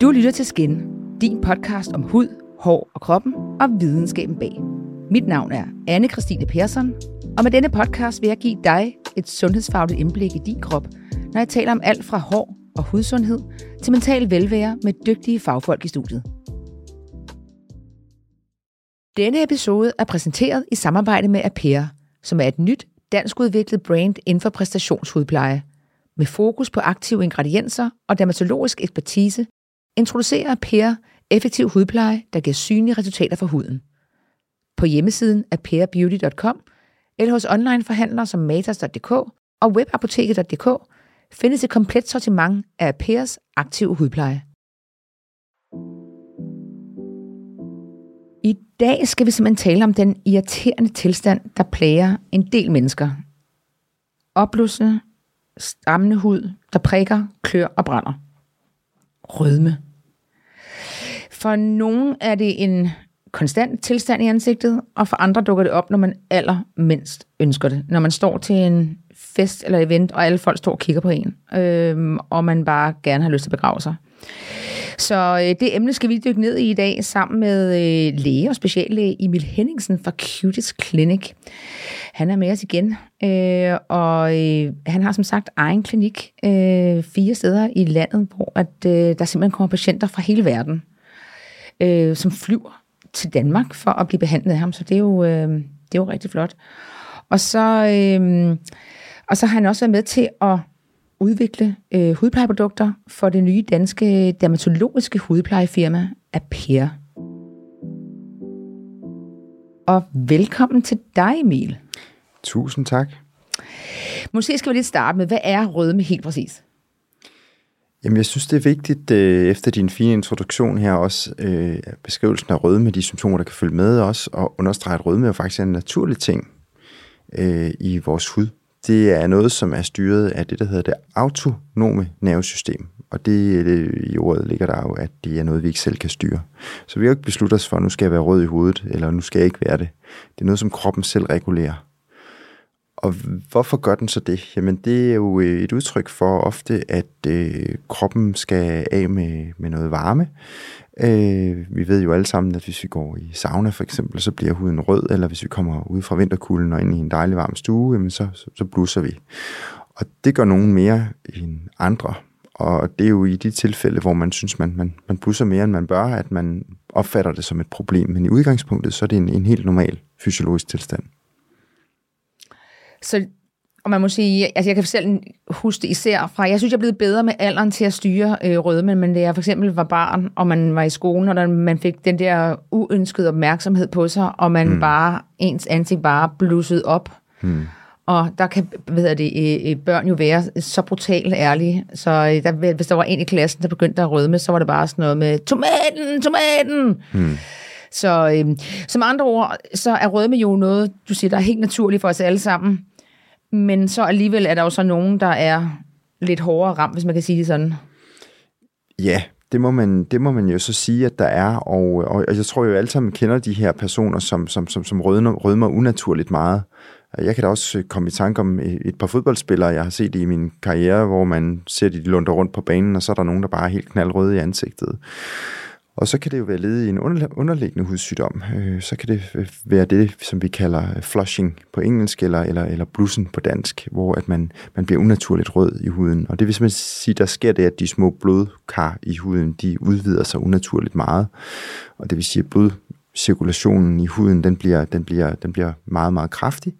Du lytter til Skin, din podcast om hud, hår og kroppen og videnskaben bag. Mit navn er anne Christine Persson, og med denne podcast vil jeg give dig et sundhedsfagligt indblik i din krop, når jeg taler om alt fra hår og hudsundhed til mental velvære med dygtige fagfolk i studiet. Denne episode er præsenteret i samarbejde med Apera, som er et nyt dansk udviklet brand inden for præstationshudpleje. Med fokus på aktive ingredienser og dermatologisk ekspertise, introducerer Per effektiv hudpleje, der giver synlige resultater for huden. På hjemmesiden aperabeauty.com eller hos onlineforhandlere som matas.dk og webapoteket.dk findes et komplet sortiment af Pers aktive hudpleje. I dag skal vi simpelthen tale om den irriterende tilstand, der plager en del mennesker. Opblussende, stammende hud, der prikker, klør og brænder. Rødme. For nogen er det en konstant tilstand i ansigtet, og for andre dukker det op, når man allermindst ønsker det. Når man står til en fest eller event, og alle folk står og kigger på en, øhm, og man bare gerne har lyst til at begrave sig. Så øh, det emne skal vi dykke ned i i dag sammen med øh, læge og speciallæge Emil Henningsen fra Cutis Clinic. Han er med os igen, øh, og øh, han har som sagt egen klinik øh, fire steder i landet, hvor at, øh, der simpelthen kommer patienter fra hele verden, øh, som flyver til Danmark for at blive behandlet af ham. Så det er jo, øh, det er jo rigtig flot. Og så, øh, og så har han også været med til at udvikle øh, hudplejeprodukter for det nye danske dermatologiske hudplejefirma Aper. Og velkommen til dig, Emil. Tusind tak. Måske skal vi lige starte med, hvad er rødme helt præcis? Jamen, jeg synes, det er vigtigt, øh, efter din fine introduktion her også, øh, beskrivelsen af rødme, de symptomer, der kan følge med os, og understrege, at rødme er faktisk en naturlig ting øh, i vores hud. Det er noget, som er styret af det, der hedder det autonome nervesystem. Og det, det i ordet ligger der jo, at det er noget, vi ikke selv kan styre. Så vi har jo ikke besluttet os for, at nu skal jeg være rød i hovedet, eller nu skal jeg ikke være det. Det er noget, som kroppen selv regulerer. Og hvorfor gør den så det? Jamen det er jo øh, et udtryk for ofte, at øh, kroppen skal af med, med noget varme. Øh, vi ved jo alle sammen, at hvis vi går i sauna for eksempel, så bliver huden rød, eller hvis vi kommer ud fra vinterkulden og ind i en dejlig varm stue, jamen så, så, så blusser vi. Og det gør nogen mere end andre. Og det er jo i de tilfælde, hvor man synes, man, man, man blusser mere, end man bør, at man opfatter det som et problem. Men i udgangspunktet, så er det en, en helt normal fysiologisk tilstand. Så og man må sige, altså jeg kan selv huske det især fra, jeg synes, jeg er blevet bedre med alderen til at styre øh, rødmen, men det er for eksempel var barn, og man var i skolen, og der, man fik den der uønskede opmærksomhed på sig, og man mm. bare, ens ansigt bare blussede op. Mm. Og der kan hvad det, øh, børn jo være så brutalt ærlige, så øh, der, hvis der var en i klassen, der begyndte at rødme, så var det bare sådan noget med, tomaten, tomaten! Mm. Så øh, som andre ord, så er rødme jo noget, du siger, der er helt naturligt for os alle sammen. Men så alligevel er der jo så nogen, der er lidt hårdere ramt, hvis man kan sige det sådan. Ja, det må man, det må man jo så sige, at der er, og, og jeg tror jo alle sammen kender de her personer, som, som, som, som rødmer, rødmer unaturligt meget. Jeg kan da også øh, komme i tanke om øh, et par fodboldspillere, jeg har set i min karriere, hvor man ser, de lunder rundt på banen, og så er der nogen, der bare er helt knaldrøde i ansigtet. Og så kan det jo være ledet i en underliggende hudsygdom. Øh, så kan det være det, som vi kalder flushing på engelsk, eller, eller, eller blussen på dansk, hvor at man, man bliver unaturligt rød i huden. Og det vil simpelthen sige, der sker det, at de små blodkar i huden, de udvider sig unaturligt meget. Og det vil sige, at blodcirkulationen i huden, den bliver, den bliver, den bliver meget, meget kraftig.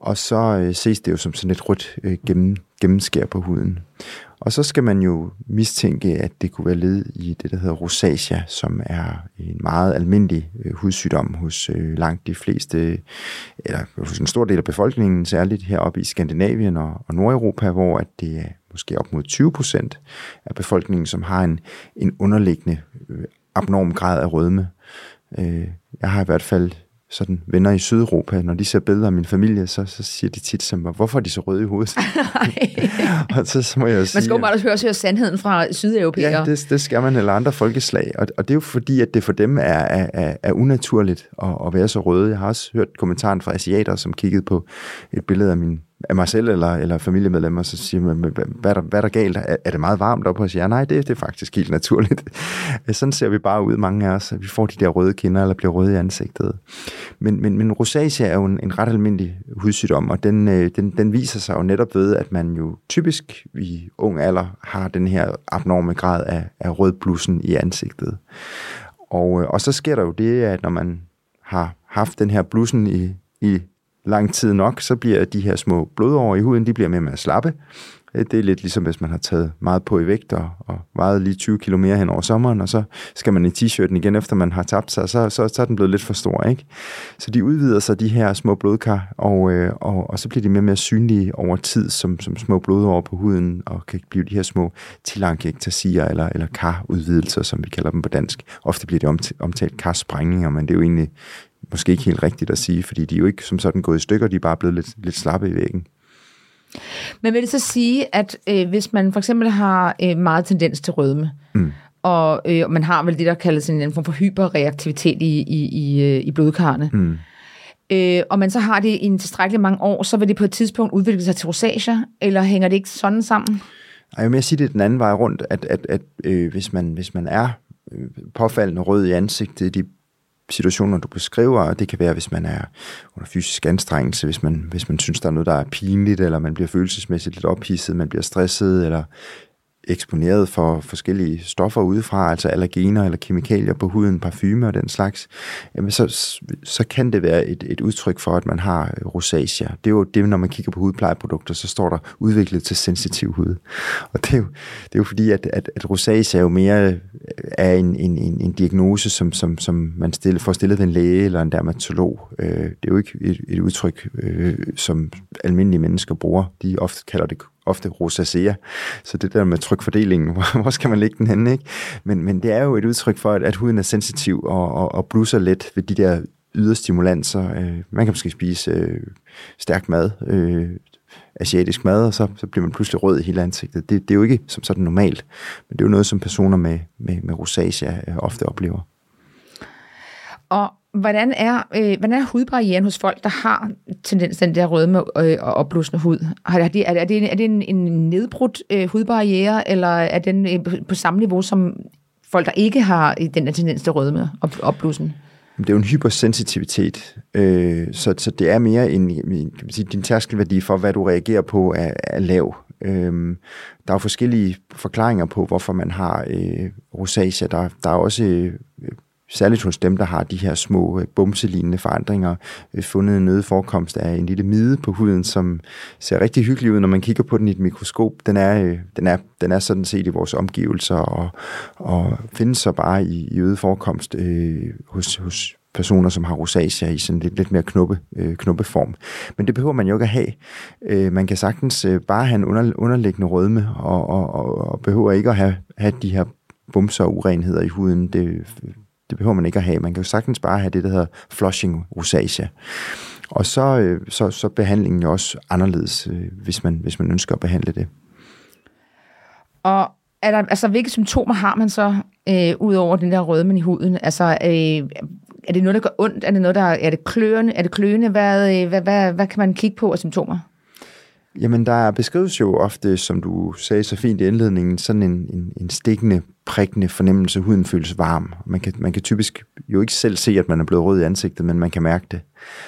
Og så øh, ses det jo som sådan et rødt øh, gennem, gennemskær på huden. Og så skal man jo mistænke, at det kunne være led i det, der hedder rosacea, som er en meget almindelig øh, hudsygdom hos øh, langt de fleste, eller hos en stor del af befolkningen, særligt heroppe i Skandinavien og, og Nordeuropa, hvor at det er måske op mod 20 procent af befolkningen, som har en, en underliggende øh, abnorm grad af rødme. Øh, jeg har i hvert fald sådan venner i Sydeuropa, når de ser billeder af min familie, så, så siger de tit til mig, hvorfor er de så røde i hovedet? og så, så må jeg jo sige... Man skal jo bare høre, høre sandheden fra sydeuropæere. Ja, det, det skal man, eller andre folkeslag. Og, og det er jo fordi, at det for dem er, er, er, er unaturligt at, at være så røde. Jeg har også hørt kommentaren fra asiater, som kiggede på et billede af min af mig selv eller, eller familiemedlemmer, så siger man, hvad, hvad, er der, hvad er der galt? Er, er det meget varmt op hos jer? Nej, det, det er faktisk helt naturligt. Sådan ser vi bare ud, mange af os. Vi får de der røde kinder, eller bliver røde i ansigtet. Men, men, men rosacea er jo en, en ret almindelig hudsygdom, og den, øh, den, den viser sig jo netop ved, at man jo typisk i ung alder har den her abnorme grad af, af rødblussen i ansigtet. Og, øh, og så sker der jo det, at når man har haft den her blussen i, i lang tid nok, så bliver de her små blodår i huden, de bliver mere med at slappe. Øh, det er lidt ligesom, hvis man har taget meget på i vægt og, og vejet lige 20 kilo mere hen over sommeren, og så skal man i t-shirten igen, efter man har tabt sig, så, så, så er den blevet lidt for stor. Ikke? Så de udvider sig, de her små blodkar, og, øh, og, og så bliver de mere og mere synlige over tid som, som små blodår på huden, og kan blive de her små tilankektasier, eller, eller karudvidelser, som vi kalder dem på dansk. Ofte bliver det omtalt karsprængninger, men det er jo egentlig måske ikke helt rigtigt at sige, fordi de er jo ikke som sådan gået i stykker, de er bare blevet lidt, lidt slappe i væggen. Men vil det så sige, at øh, hvis man for eksempel har øh, meget tendens til rødme, mm. og øh, man har vel det, der kaldes en form for hyperreaktivitet i, i, i, øh, i blodkarrene, mm. øh, og man så har det i en tilstrækkelig mange år, så vil det på et tidspunkt udvikle sig til rosacea, eller hænger det ikke sådan sammen? Ej, jeg vil sige det den anden vej rundt, at, at, at øh, hvis, man, hvis man er øh, påfaldende rød i ansigtet de situationer, du beskriver, og det kan være, hvis man er under fysisk anstrengelse, hvis man, hvis man synes, der er noget, der er pinligt, eller man bliver følelsesmæssigt lidt ophidset, man bliver stresset, eller eksponeret for forskellige stoffer udefra, altså allergener eller kemikalier på huden, parfume og den slags, jamen så, så kan det være et, et udtryk for, at man har rosacea. Det er jo det, når man kigger på hudplejeprodukter, så står der udviklet til sensitiv hud. Og det er jo, det er jo fordi, at, at, at rosacea er jo mere er en, en, en, en diagnose, som, som, som man stille, får stillet en læge eller en dermatolog. Øh, det er jo ikke et, et udtryk, øh, som almindelige mennesker bruger. De ofte kalder det ofte rosacea. Så det der med trykfordelingen, hvor, skal man lægge den henne? Ikke? Men, men det er jo et udtryk for, at, at huden er sensitiv og, og, og blusser let ved de der yderstimulanser. Øh, man kan måske spise øh, stærk mad, øh, asiatisk mad, og så, så bliver man pludselig rød i hele ansigtet. Det, det er jo ikke som sådan normalt, men det er jo noget, som personer med, med, med rosacea øh, ofte oplever. Og Hvordan er, øh, hvordan er hudbarrieren hos folk, der har tendens til den der rødme øh, og opblusende hud? Er det, er det, er det en, en nedbrudt øh, hudbarriere, eller er den øh, på samme niveau som folk, der ikke har øh, den der tendens til rødme og opblussen? Det er jo en hypersensitivitet, øh, så, så det er mere en, kan man sige, din tærskelværdi for, hvad du reagerer på, er, er lav. Øhm, der er jo forskellige forklaringer på, hvorfor man har øh, rosacea. Der, der er også øh, særligt hos dem, der har de her små øh, bumselignende forandringer, øh, fundet en øget forekomst af en lille mide på huden, som ser rigtig hyggelig ud, når man kigger på den i et mikroskop. Den er, øh, den er, den er sådan set i vores omgivelser og, og findes så bare i, i øget forekomst øh, hos, hos personer, som har rosacea i sådan lidt, lidt mere knuppe, øh, knuppeform. Men det behøver man jo ikke at have. Øh, man kan sagtens øh, bare have en under, underliggende rødme, og, og, og, og behøver ikke at have, have de her bumser og urenheder i huden. Det det behøver man ikke at have. Man kan jo sagtens bare have det, der hedder flushing rosacea. Og så, øh, så, så behandlingen jo også anderledes, øh, hvis man, hvis man ønsker at behandle det. Og er der, altså, hvilke symptomer har man så, øh, ud over den der rødmen i huden? Altså, øh, er det noget, der gør ondt? Er det noget, der er det kløende? Er det kløende? Hvad, øh, hvad, hvad, hvad kan man kigge på af symptomer? Jamen, der beskrives jo ofte, som du sagde så fint i indledningen, sådan en, en, en stikkende, prikkende fornemmelse. Huden føles varm. Man kan, man kan typisk jo ikke selv se, at man er blevet rød i ansigtet, men man kan mærke det.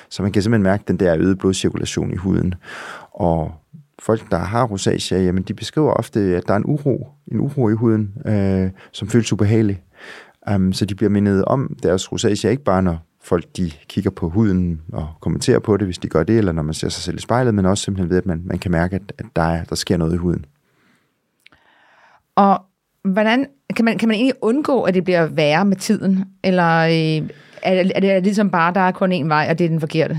Så man kan simpelthen mærke den der øgede blodcirkulation i huden. Og folk, der har rosacea, jamen, de beskriver ofte, at der er en uro, en uro i huden, øh, som føles ubehagelig. Um, så de bliver mindet om deres rosacea, ikke bare når folk de kigger på huden og kommenterer på det, hvis de gør det, eller når man ser sig selv i spejlet, men også simpelthen ved, at man, man kan mærke, at, at der, er, der sker noget i huden. Og hvordan kan man, kan man egentlig undgå, at det bliver værre med tiden? Eller øh, er, det, er det ligesom bare, der er kun én vej, og det er den forkerte?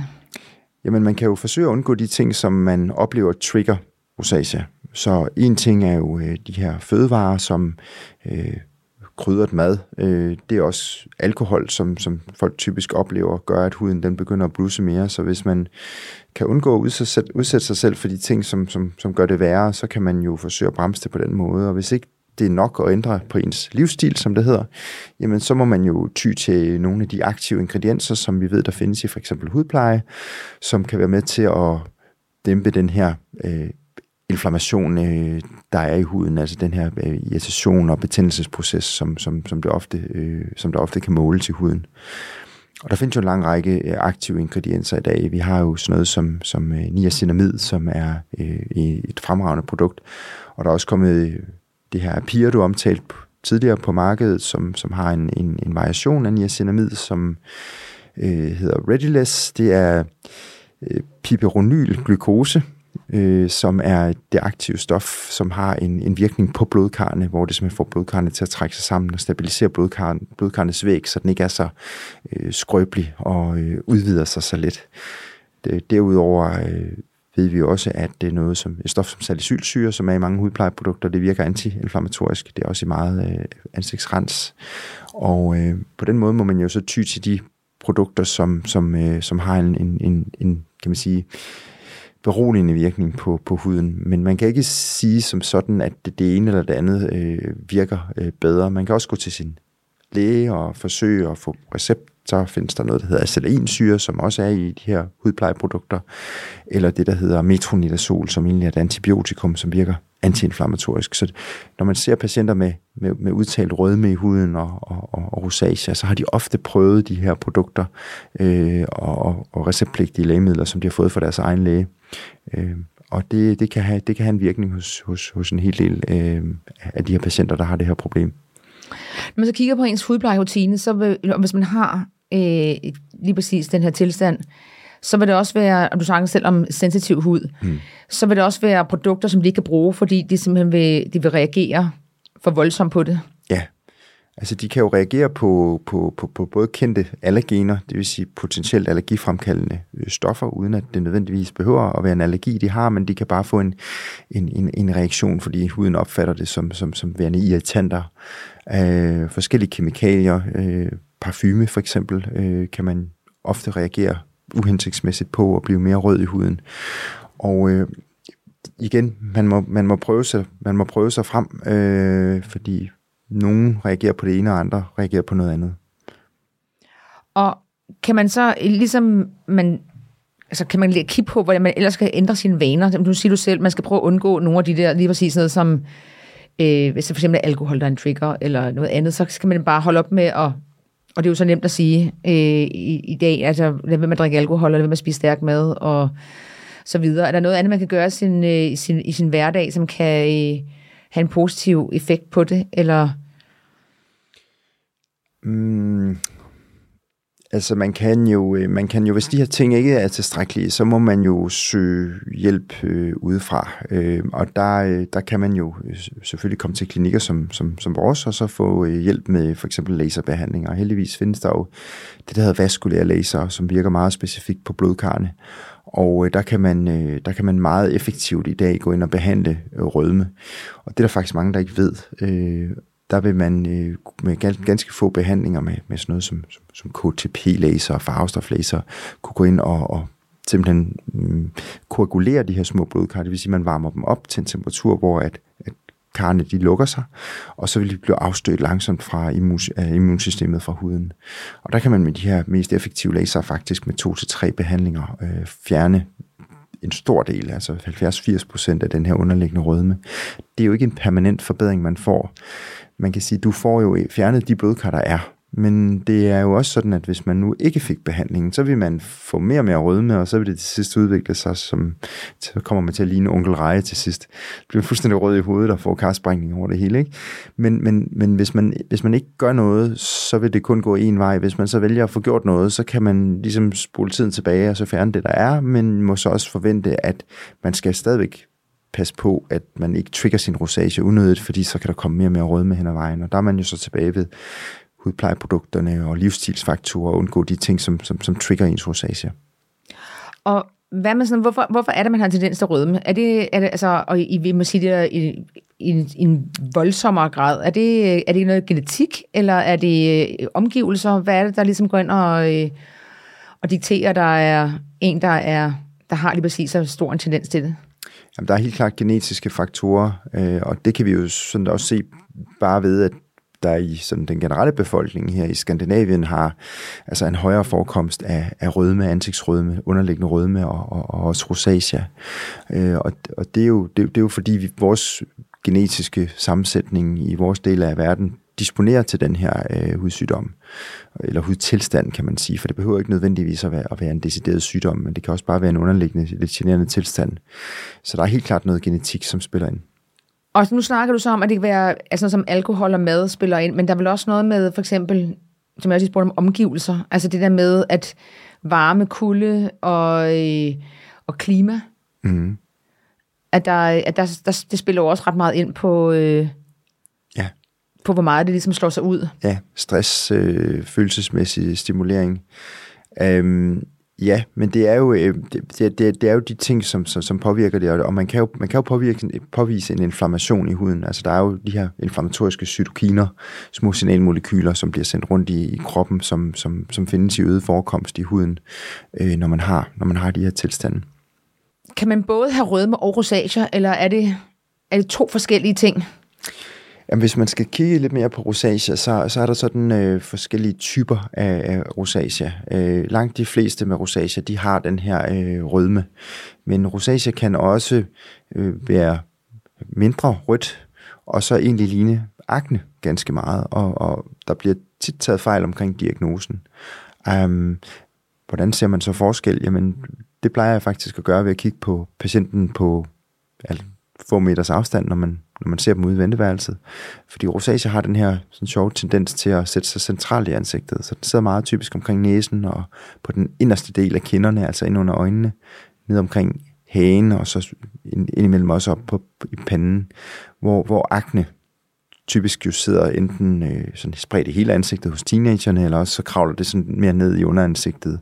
Jamen, man kan jo forsøge at undgå de ting, som man oplever trigger rosacea. Så en ting er jo øh, de her fødevarer, som øh, krydret mad. Øh, det er også alkohol, som, som folk typisk oplever, gør, at huden den begynder at blusse mere. Så hvis man kan undgå at udsætte, udsætte sig selv for de ting, som, som, som gør det værre, så kan man jo forsøge at bremse det på den måde. Og hvis ikke det er nok at ændre på ens livsstil, som det hedder, jamen så må man jo ty til nogle af de aktive ingredienser, som vi ved, der findes i for eksempel hudpleje, som kan være med til at dæmpe den her øh, inflammation, øh, der er i huden, altså den her øh, irritation og betændelsesproces, som, som, som, det ofte, øh, som der ofte kan måles i huden. Og der findes jo en lang række øh, aktive ingredienser i dag. Vi har jo sådan noget som, som øh, niacinamid, som er øh, et fremragende produkt. Og der er også kommet øh, det her Pia, du omtalt tidligere på markedet, som, som har en, en, en variation af niacinamid, som øh, hedder Rediless. Det er øh, piperonylglukose, øh, som er det aktive stof, som har en, en virkning på blodkarrene, hvor det simpelthen får blodkarrene til at trække sig sammen og stabilisere blodkarrene, blodkarrenes væg, så den ikke er så øh, skrøbelig og øh, udvider sig så let. Det, derudover øh, ved vi også, at det er noget som et stof som salicylsyre, som er i mange hudplejeprodukter, det virker antiinflammatorisk. Det er også i meget øh, ansigtsrens. Og øh, på den måde må man jo så ty til de produkter, som, som, øh, som har en, en, en, en, kan man sige, beroligende virkning på, på huden. Men man kan ikke sige som sådan, at det, det ene eller det andet øh, virker øh, bedre. Man kan også gå til sin læge og forsøge at få recept. Så findes der noget, der hedder acelainsyre, som også er i de her hudplejeprodukter. Eller det, der hedder metronidazol, som egentlig er et antibiotikum, som virker antiinflammatorisk. Så når man ser patienter med, med, med udtalt rødme i huden og, og, og, og rosacea, så har de ofte prøvet de her produkter øh, og, og receptpligtige lægemidler, som de har fået fra deres egen læge. Øh, og det, det, kan have, det kan have en virkning hos, hos, hos en hel del øh, af de her patienter, der har det her problem. Når man så kigger på ens hudplejerutine, så vil, hvis man har øh, lige præcis den her tilstand, så vil det også være, og du snakker selv om sensitiv hud, mm. så vil det også være produkter, som de ikke kan bruge, fordi de simpelthen vil, de vil reagere for voldsomt på det. Ja, altså de kan jo reagere på, på, på, på både kendte allergener, det vil sige potentielt allergifremkaldende øh, stoffer, uden at det nødvendigvis behøver at være en allergi, de har, men de kan bare få en, en, en, en reaktion, fordi huden opfatter det som, som, som værende irritanter. Øh, forskellige kemikalier, øh, parfume for eksempel, øh, kan man ofte reagere uhensigtsmæssigt på at blive mere rød i huden. Og øh, igen, man må, man, må prøve sig, man må prøve sig frem, øh, fordi nogen reagerer på det ene, og andre reagerer på noget andet. Og kan man så, ligesom man, altså kan man kigge på, hvordan man ellers skal ændre sine vaner? Du siger du selv, man skal prøve at undgå nogle af de der, lige præcis noget som, øh, hvis det for eksempel er alkohol, der er en trigger, eller noget andet, så skal man bare holde op med at og det er jo så nemt at sige øh, i, i dag, altså lad være med at drikke alkohol, eller lad være med at spise stærk mad, og så videre. Er der noget andet, man kan gøre sin, øh, sin, i sin hverdag, som kan øh, have en positiv effekt på det, eller... Mm, Altså man kan jo, øh, man kan jo, hvis de her ting ikke er tilstrækkelige, så må man jo søge hjælp øh, udefra. Øh, og der, øh, der kan man jo øh, selvfølgelig komme til klinikker som, som, som vores, og så få øh, hjælp med for eksempel laserbehandling. Og heldigvis findes der jo det, der hedder vaskulære laser, som virker meget specifikt på blodkarne. Og øh, der, kan man, øh, der kan man meget effektivt i dag gå ind og behandle øh, rødme. Og det er der faktisk mange, der ikke ved. Øh, der vil man øh, med ganske få behandlinger med, med sådan noget som, som, som KTP-laser og farvestoflaser kunne gå ind og, og simpelthen øh, koagulere de her små blodkar. Det vil sige, at man varmer dem op til en temperatur, hvor at, at karne de lukker sig, og så vil de blive afstødt langsomt fra immun, immunsystemet fra huden. Og der kan man med de her mest effektive laser faktisk med to til tre behandlinger øh, fjerne en stor del, altså 70-80% af den her underliggende rødme. Det er jo ikke en permanent forbedring, man får man kan sige, du får jo fjernet de blodkar, der er. Men det er jo også sådan, at hvis man nu ikke fik behandlingen, så vil man få mere og mere rødme, og så vil det til sidst udvikle sig, som så kommer man til at ligne onkel Reje til sidst. Det bliver fuldstændig rød i hovedet og får karsprængning over det hele. Ikke? Men, men, men hvis, man, hvis man ikke gør noget, så vil det kun gå en vej. Hvis man så vælger at få gjort noget, så kan man ligesom spole tiden tilbage og så fjerne det, der er, men må så også forvente, at man skal stadigvæk passe på, at man ikke trigger sin rosacea unødigt, fordi så kan der komme mere og mere rødme hen ad vejen. Og der er man jo så tilbage ved hudplejeprodukterne og livsstilsfaktorer og undgå de ting, som, som, som trigger ens rosacea. Og hvad med sådan, hvorfor, hvorfor er det, man har en tendens til rødme? Er det, er det altså, og I, vi må sige det i, i, i en voldsommere grad, er det, er det noget genetik, eller er det øh, omgivelser? Hvad er det, der ligesom går ind og, øh, og dikterer, der er en, der, er, der har lige præcis så stor en tendens til det? Jamen, der er helt klart genetiske faktorer, øh, og det kan vi jo sådan også se bare ved, at der i sådan den generelle befolkning her i Skandinavien har altså en højere forekomst af, af rødme, ansigtsrødme, underliggende rødme og, og, og også rosacea. Øh, og, og det er jo, det, det er jo fordi vi, vores genetiske sammensætning i vores del af verden disponerer til den her øh, hudsygdom, eller hudtilstand, kan man sige, for det behøver ikke nødvendigvis at være, at være en decideret sygdom, men det kan også bare være en underliggende, lidt generende tilstand. Så der er helt klart noget genetik, som spiller ind. Og nu snakker du så om, at det kan være, altså som alkohol og mad spiller ind, men der er vel også noget med, for eksempel, som jeg også spurgte om, omgivelser. Altså det der med, at varme, kulde og, øh, og klima, Mm. at, der, at der, der, det spiller jo også ret meget ind på, øh, Ja. på, hvor meget det ligesom slår sig ud. Ja, stress, øh, følelsesmæssig stimulering. Øhm, ja, men det er jo, øh, det, det, det, det er jo de ting, som, som, som påvirker det, og man kan jo, man kan jo påvirke, påvise en inflammation i huden. Altså der er jo de her inflammatoriske cytokiner, små signalmolekyler, som bliver sendt rundt i, i kroppen, som, som, som findes i øget forekomst i huden, øh, når, man har, når man har de her tilstande. Kan man både have rødme og rosacea, eller er det, er det to forskellige ting? Jamen, hvis man skal kigge lidt mere på rosacea, så, så er der sådan øh, forskellige typer af, af rosacea. Øh, langt de fleste med rosacea, de har den her øh, rødme. Men rosacea kan også øh, være mindre rødt, og så egentlig ligne akne ganske meget. Og, og der bliver tit taget fejl omkring diagnosen. Um, hvordan ser man så forskel? Jamen, det plejer jeg faktisk at gøre ved at kigge på patienten på altså, få meters afstand, når man, når man ser dem ude i venteværelset. Fordi rosacea har den her sådan sjove tendens til at sætte sig centralt i ansigtet, så den sidder meget typisk omkring næsen og på den inderste del af kinderne, altså ind under øjnene, ned omkring hagen og så ind- indimellem også op på, i panden, hvor, hvor akne typisk jo sidder enten øh, sådan spredt i hele ansigtet hos teenagerne, eller også så kravler det sådan mere ned i underansigtet,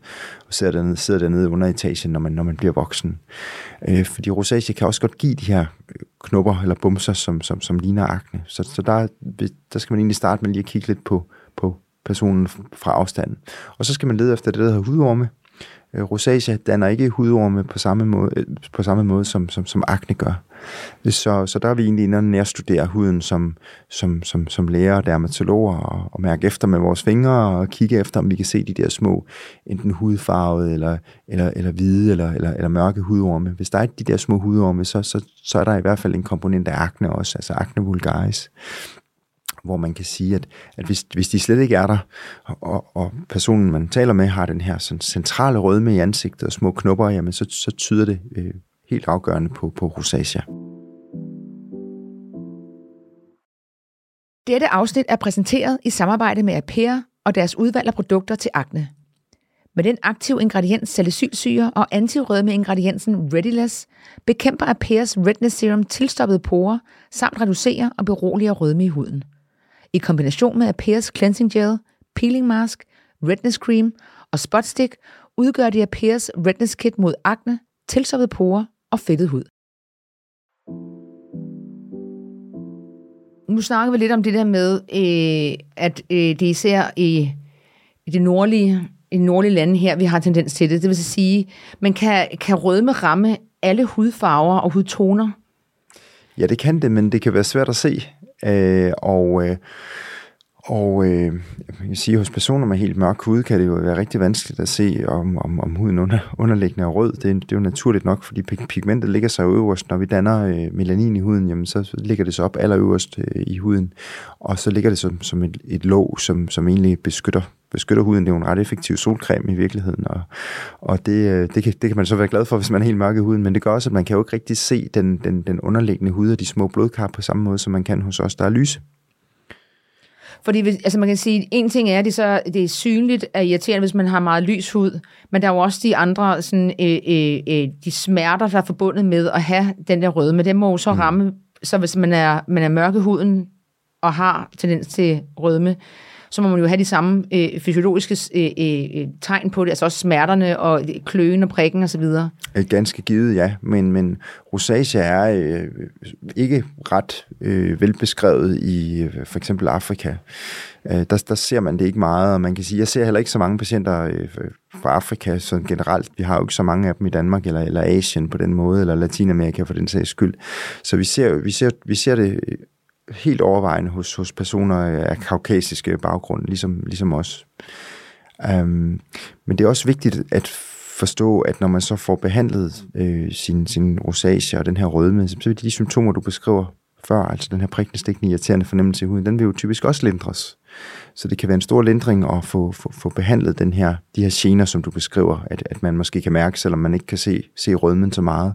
og sidder dernede, sidder dernede i underetagen, når man, når man bliver voksen. Øh, fordi rosacea kan også godt give de her knopper eller bumser, som, som, som ligner akne. Så, så der, der skal man egentlig starte med lige at kigge lidt på, på personen fra afstanden. Og så skal man lede efter det, der hedder hudorme. Øh, rosacea danner ikke hudorme på samme måde, øh, på samme måde som, som, som akne gør. Så, så der er vi egentlig inde og nærstudere huden som, som, som, som læger og dermatologer og, og mærke efter med vores fingre og kigge efter, om vi kan se de der små, enten hudfarvede eller, eller, eller hvide eller, eller, eller mørke hudorme. Hvis der er de der små hudorme, så, så, så er der i hvert fald en komponent af akne også, altså akne vulgaris hvor man kan sige, at, at hvis, hvis de slet ikke er der, og, og personen, man taler med, har den her sådan centrale rødme i ansigtet og små knopper, jamen så, så tyder det øh, helt afgørende på, på rosacea. Dette afsnit er præsenteret i samarbejde med Apea og deres udvalg af produkter til akne. Med den aktive ingrediens salicylsyre og antirødme ingrediensen Rediless bekæmper Apeas Redness Serum tilstoppede porer samt reducerer og beroliger rødme i huden. I kombination med Apeas Cleansing Gel, Peeling Mask, Redness Cream og Spot Stick udgør det Apeas Redness Kit mod akne, tilstoppede porer og fedtet hud. Nu snakker vi lidt om det der med, øh, at øh, det især i, i det nordlige, i de nordlige lande her, vi har tendens til det. Det vil sige, man kan, kan rødme ramme alle hudfarver og hudtoner. Ja, det kan det, men det kan være svært at se. Øh, og øh, og øh, jeg kan sige, hos personer med helt mørk hud, kan det jo være rigtig vanskeligt at se, om, om, om huden under, underliggende er rød. Det, det er jo naturligt nok, fordi pigmentet ligger sig øverst. Når vi danner øh, melanin i huden, jamen, så, så ligger det så op allerøverst øh, i huden. Og så ligger det som, som et, et låg, som, som egentlig beskytter beskytter huden. Det er jo en ret effektiv solcreme i virkeligheden, og, og det, øh, det, kan, det kan man så være glad for, hvis man er helt mørk i huden, men det gør også, at man kan jo ikke rigtig se den, den, den underliggende hud og de små blodkar på samme måde, som man kan hos os, der er lyse. Fordi hvis, altså man kan sige, en ting er, at det, så, det er synligt er irriterende, hvis man har meget lys hud, men der er jo også de andre sådan, øh, øh, øh, de smerter, der er forbundet med at have den der røde, men det må jo så ramme, så hvis man er, man er mørke huden og har tendens til rødme, så må man jo have de samme øh, fysiologiske øh, øh, øh, tegn på det, altså også smerterne og kløen og prikken osv. Øh, ganske givet, ja. Men, men rosacea er øh, ikke ret øh, velbeskrevet i øh, for eksempel Afrika. Øh, der, der ser man det ikke meget, og man kan sige, jeg ser heller ikke så mange patienter øh, fra Afrika sådan generelt. Vi har jo ikke så mange af dem i Danmark, eller, eller Asien på den måde, eller Latinamerika for den sags skyld. Så vi ser, vi ser, vi ser det helt overvejende hos, hos personer af kaukasiske baggrund, ligesom, ligesom os. Um, men det er også vigtigt at forstå, at når man så får behandlet øh, sin, sin rosacea og den her rødme, så vil de symptomer, du beskriver før, altså den her prikkende, stikkende, irriterende fornemmelse i huden, den vil jo typisk også lindres. Så det kan være en stor lindring at få, få, få behandlet den her, de her gener, som du beskriver, at, at man måske kan mærke, selvom man ikke kan se, se rødmen så meget.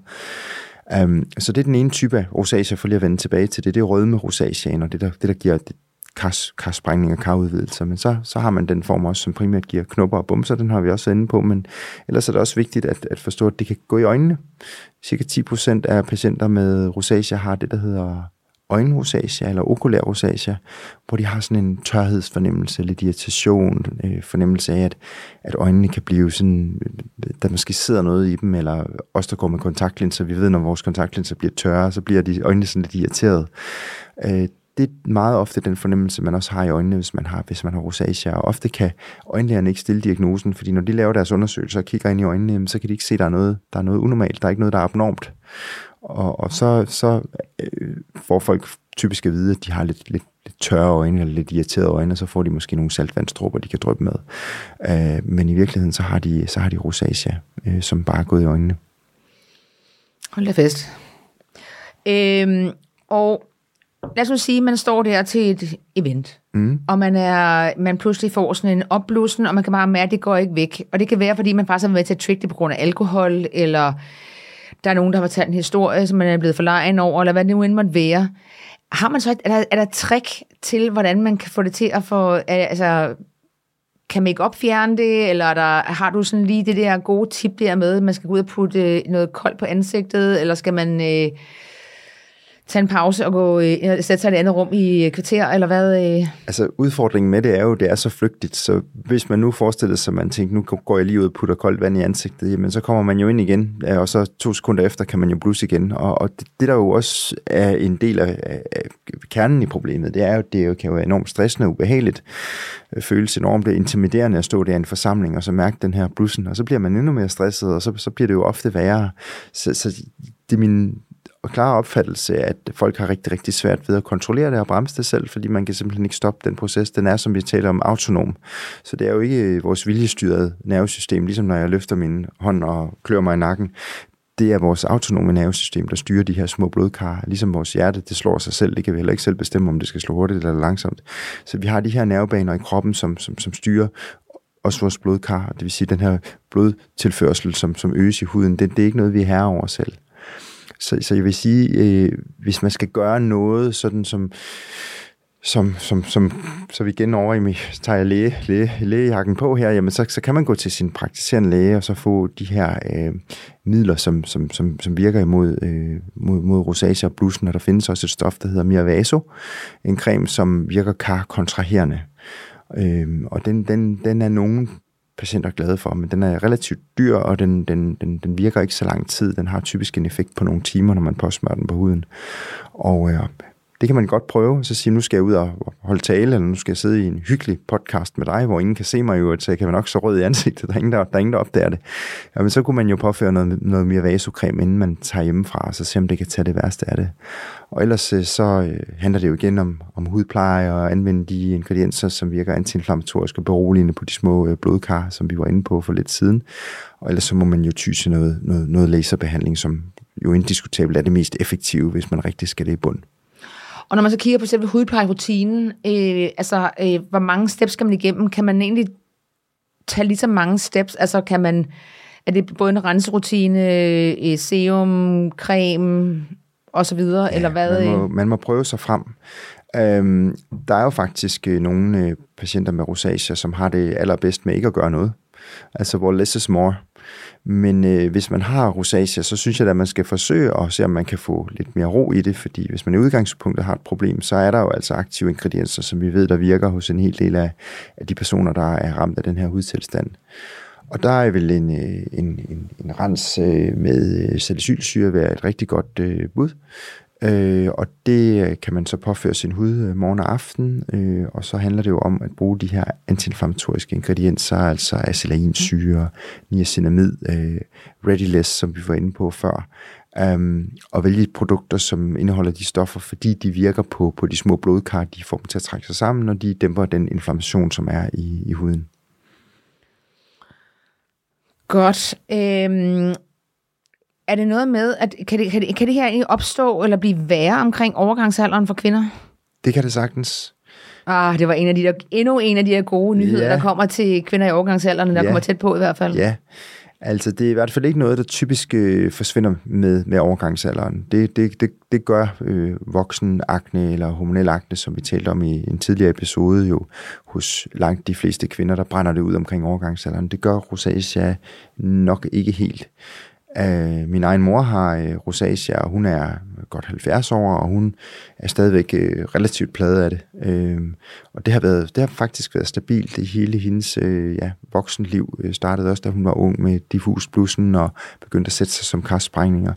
Um, så det er den ene type af rosacea, for lige at vende tilbage til det, det er rødme rosaceaen, og det der, det der giver det, kars, karsprængning og karudvidelser, men så, så har man den form også, som primært giver knopper og bumser, den har vi også inde på, men ellers er det også vigtigt at, at forstå, at det kan gå i øjnene. Cirka 10% af patienter med rosacea har det, der hedder øjenrosacea eller okulær rosacea, hvor de har sådan en tørhedsfornemmelse, lidt irritation, øh, fornemmelse af, at, at øjnene kan blive sådan, der måske sidder noget i dem, eller os, der går med kontaktlinser, vi ved, når vores kontaktlinser bliver tørre, så bliver de øjnene sådan lidt irriteret. Øh, det er meget ofte den fornemmelse, man også har i øjnene, hvis man har, hvis man har rosacea. Og ofte kan øjenlægerne ikke stille diagnosen, fordi når de laver deres undersøgelser og kigger ind i øjnene, så kan de ikke se, at der er noget, der er noget unormalt, der er ikke noget, der er abnormt. Og, og så, så øh, får folk typisk at vide, at de har lidt, lidt, lidt tørre øjne eller lidt irriterede øjne, og så får de måske nogle saltvandstråber, de kan dryppe med. Øh, men i virkeligheden, så har de, så har de rosacea, øh, som bare er gået i øjnene. Hold da fest. Øhm, og lad os nu sige, at man står der til et event, mm. og man, er, man pludselig får sådan en opblussen, og man kan bare mærke, at det går ikke væk. Og det kan være, fordi man faktisk har været til at trick det på grund af alkohol, eller der er nogen, der har fortalt en historie, som man er blevet forlegen over, eller hvad det nu end måtte være. Har man så et, er, der, er der trick til, hvordan man kan få det til at få, altså, kan make-up fjerne det, eller der, har du sådan lige det der gode tip der med, at man skal gå ud og putte noget koldt på ansigtet, eller skal man... Øh, tage en pause og gå, øh, sætte sig i et andet rum i øh, kvarter, eller hvad? Øh? Altså, udfordringen med det er jo, det er så flygtigt, så hvis man nu forestiller sig, at man tænker, nu går jeg lige ud og putter koldt vand i ansigtet, jamen så kommer man jo ind igen, og så to sekunder efter kan man jo blusse igen, og, og det, det, der jo også er en del af, af, af kernen i problemet, det er jo, det jo, kan jo være enormt stressende og ubehageligt, øh, føles enormt intimiderende at stå der i en forsamling, og så mærke den her blussen, og så bliver man endnu mere stresset, og så, så bliver det jo ofte værre. Så, så det er min og klare opfattelse, at folk har rigtig, rigtig svært ved at kontrollere det og bremse det selv, fordi man kan simpelthen ikke stoppe den proces. Den er, som vi taler om, autonom. Så det er jo ikke øh, vores viljestyrede nervesystem, ligesom når jeg løfter min hånd og klør mig i nakken. Det er vores autonome nervesystem, der styrer de her små blodkar. Ligesom vores hjerte, det slår sig selv. Det kan vi heller ikke selv bestemme, om det skal slå hurtigt eller langsomt. Så vi har de her nervebaner i kroppen, som, som, som styrer også vores blodkar. Det vil sige, den her blodtilførsel, som, som øges i huden, det, det er ikke noget, vi er herre over selv. Så, så jeg vil sige, øh, hvis man skal gøre noget, sådan som, som, som, som så vi igen over i mig, tager jeg læge, læge, lægejakken på her, jamen så, så kan man gå til sin praktiserende læge og så få de her øh, midler, som, som, som, som virker imod øh, mod, mod rosacea og blussen, og der findes også et stof, der hedder Miravaso, en creme, som virker kar-kontraherende. Øh, og den, den, den er nogen patienter glade for, men den er relativt dyr, og den, den, den, den virker ikke så lang tid. Den har typisk en effekt på nogle timer, når man påsmører den på huden. Og øh, det kan man godt prøve, så sige, nu skal jeg ud og holde tale, eller nu skal jeg sidde i en hyggelig podcast med dig, hvor ingen kan se mig jo, så jeg kan nok så rød i ansigtet, der er ingen, der, der, er ingen, der opdager det. Ja, men så kunne man jo påføre noget, noget mere vasocreme, inden man tager hjemmefra, og så se, om det kan tage det værste af det. Og ellers øh, så øh, handler det jo igen om, om hudpleje og anvende de ingredienser, som virker antiinflammatorisk og beroligende på de små øh, blodkar, som vi var inde på for lidt siden. Og ellers så må man jo tyse noget, noget, noget laserbehandling, som jo indiskutabelt er det mest effektive, hvis man rigtig skal det i bund. Og når man så kigger på selve hudplejerutinen, øh, altså øh, hvor mange steps skal man igennem? Kan man egentlig tage lige så mange steps? Altså kan man, er det både en renserutine, øh, serum, creme og så videre, ja, eller hvad? Man må, man må prøve sig frem. Øhm, der er jo faktisk øh, nogle øh, patienter med rosacea, som har det allerbedst med ikke at gøre noget. Altså hvor less is more. Men øh, hvis man har rosacea, så synes jeg, at man skal forsøge at se, om man kan få lidt mere ro i det, fordi hvis man i udgangspunktet har et problem, så er der jo altså aktive ingredienser, som vi ved, der virker hos en hel del af, af de personer, der er ramt af den her hudtilstand. Og der er vel en, øh, en, en, en rens øh, med øh, salicylsyre være et rigtig godt øh, bud. Øh, og det øh, kan man så påføre sin hud øh, morgen og aften, øh, og så handler det jo om at bruge de her antiinflammatoriske ingredienser, altså acelainsyre, niacinamid, øh, readyless, som vi var inde på før. øhm, og vælge produkter, som indeholder de stoffer, fordi de virker på, på de små blodkar, de får dem til at trække sig sammen, og de dæmper den inflammation, som er i, i huden. Godt. Øhm, er det noget med, at kan det, kan, det, kan det her egentlig opstå eller blive værre omkring overgangsalderen for kvinder? Det kan det sagtens. Ah, det var en af de der, endnu en af de der gode nyheder, Ja. der kommer til kvinder i overgangsalderen, der Ja. kommer tæt på i hvert fald. Ja, altså det er i hvert fald ikke noget, der typisk øh, forsvinder med, med overgangsalderen. Det, det, det, det gør øh, voksen akne eller hormonel akne, som vi talte om i en tidligere episode, jo hos langt de fleste kvinder, der brænder det ud omkring overgangsalderen. Det gør rosacea nok ikke helt. Uh, min egen mor har øh, rosacea, og hun er godt 70 år, og hun er stadigvæk øh, relativt pladet af det. Uh, og det har, været, det har faktisk været stabilt i hele hendes ja, voksenliv. Uh, startede også, da hun var ung med diffus blussen og begyndte at sætte sig som karsprængninger.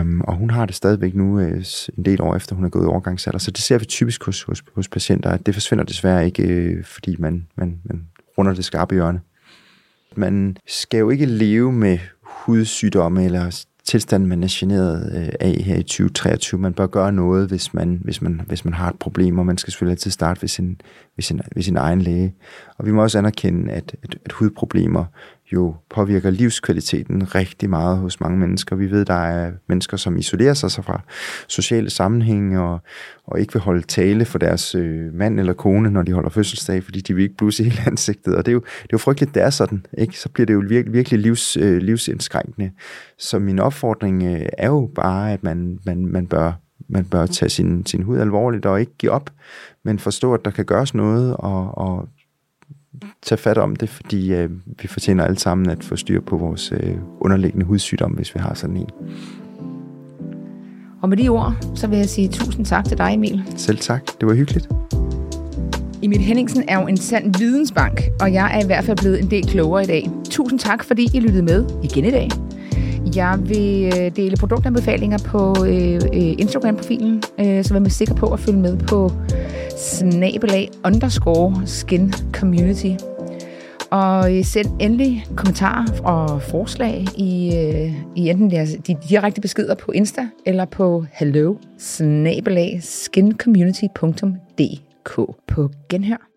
Um, og hun har det stadigvæk nu en del år efter, hun er gået i overgangsalder. Så det ser vi typisk hos, hos, hos patienter, at det forsvinder desværre ikke, fordi man, man, man runder det skarpe hjørne. Man skal jo ikke leve med hudsygdomme eller tilstand, man er generet øh, af her i 2023. Man bør gøre noget, hvis man, hvis man, hvis man har et problem, og man skal selvfølgelig altid starte ved sin, ved sin, ved sin egen læge. Og vi må også anerkende, at, at, at hudproblemer jo påvirker livskvaliteten rigtig meget hos mange mennesker. Vi ved, der er mennesker, som isolerer sig fra sociale sammenhænge og, og ikke vil holde tale for deres øh, mand eller kone, når de holder fødselsdag, fordi de vil ikke blusse i hele ansigtet. Og det er jo, det er jo frygteligt, det er sådan. Ikke? Så bliver det jo virkelig, virkelig livs, øh, livsindskrænkende. Så min opfordring øh, er jo bare, at man, man, man bør man bør tage sin, sin hud alvorligt og ikke give op, men forstå, at der kan gøres noget, og, og tage fat om det, fordi øh, vi fortjener alle sammen at få styr på vores øh, underliggende hudsygdom, hvis vi har sådan en. Og med de ord, så vil jeg sige tusind tak til dig, Emil. Selv tak. Det var hyggeligt. Emil Henningsen er jo en sand vidensbank, og jeg er i hvert fald blevet en del klogere i dag. Tusind tak, fordi I lyttede med igen i dag. Jeg vil øh, dele produktanbefalinger på øh, øh, Instagram-profilen, øh, så vær med sikker på at følge med på snabelag underscore skin community. Og øh, send endelig kommentarer og forslag i, øh, i enten deres, de direkte beskeder på Insta eller på hello snabelag skincommunity.dk på genhør.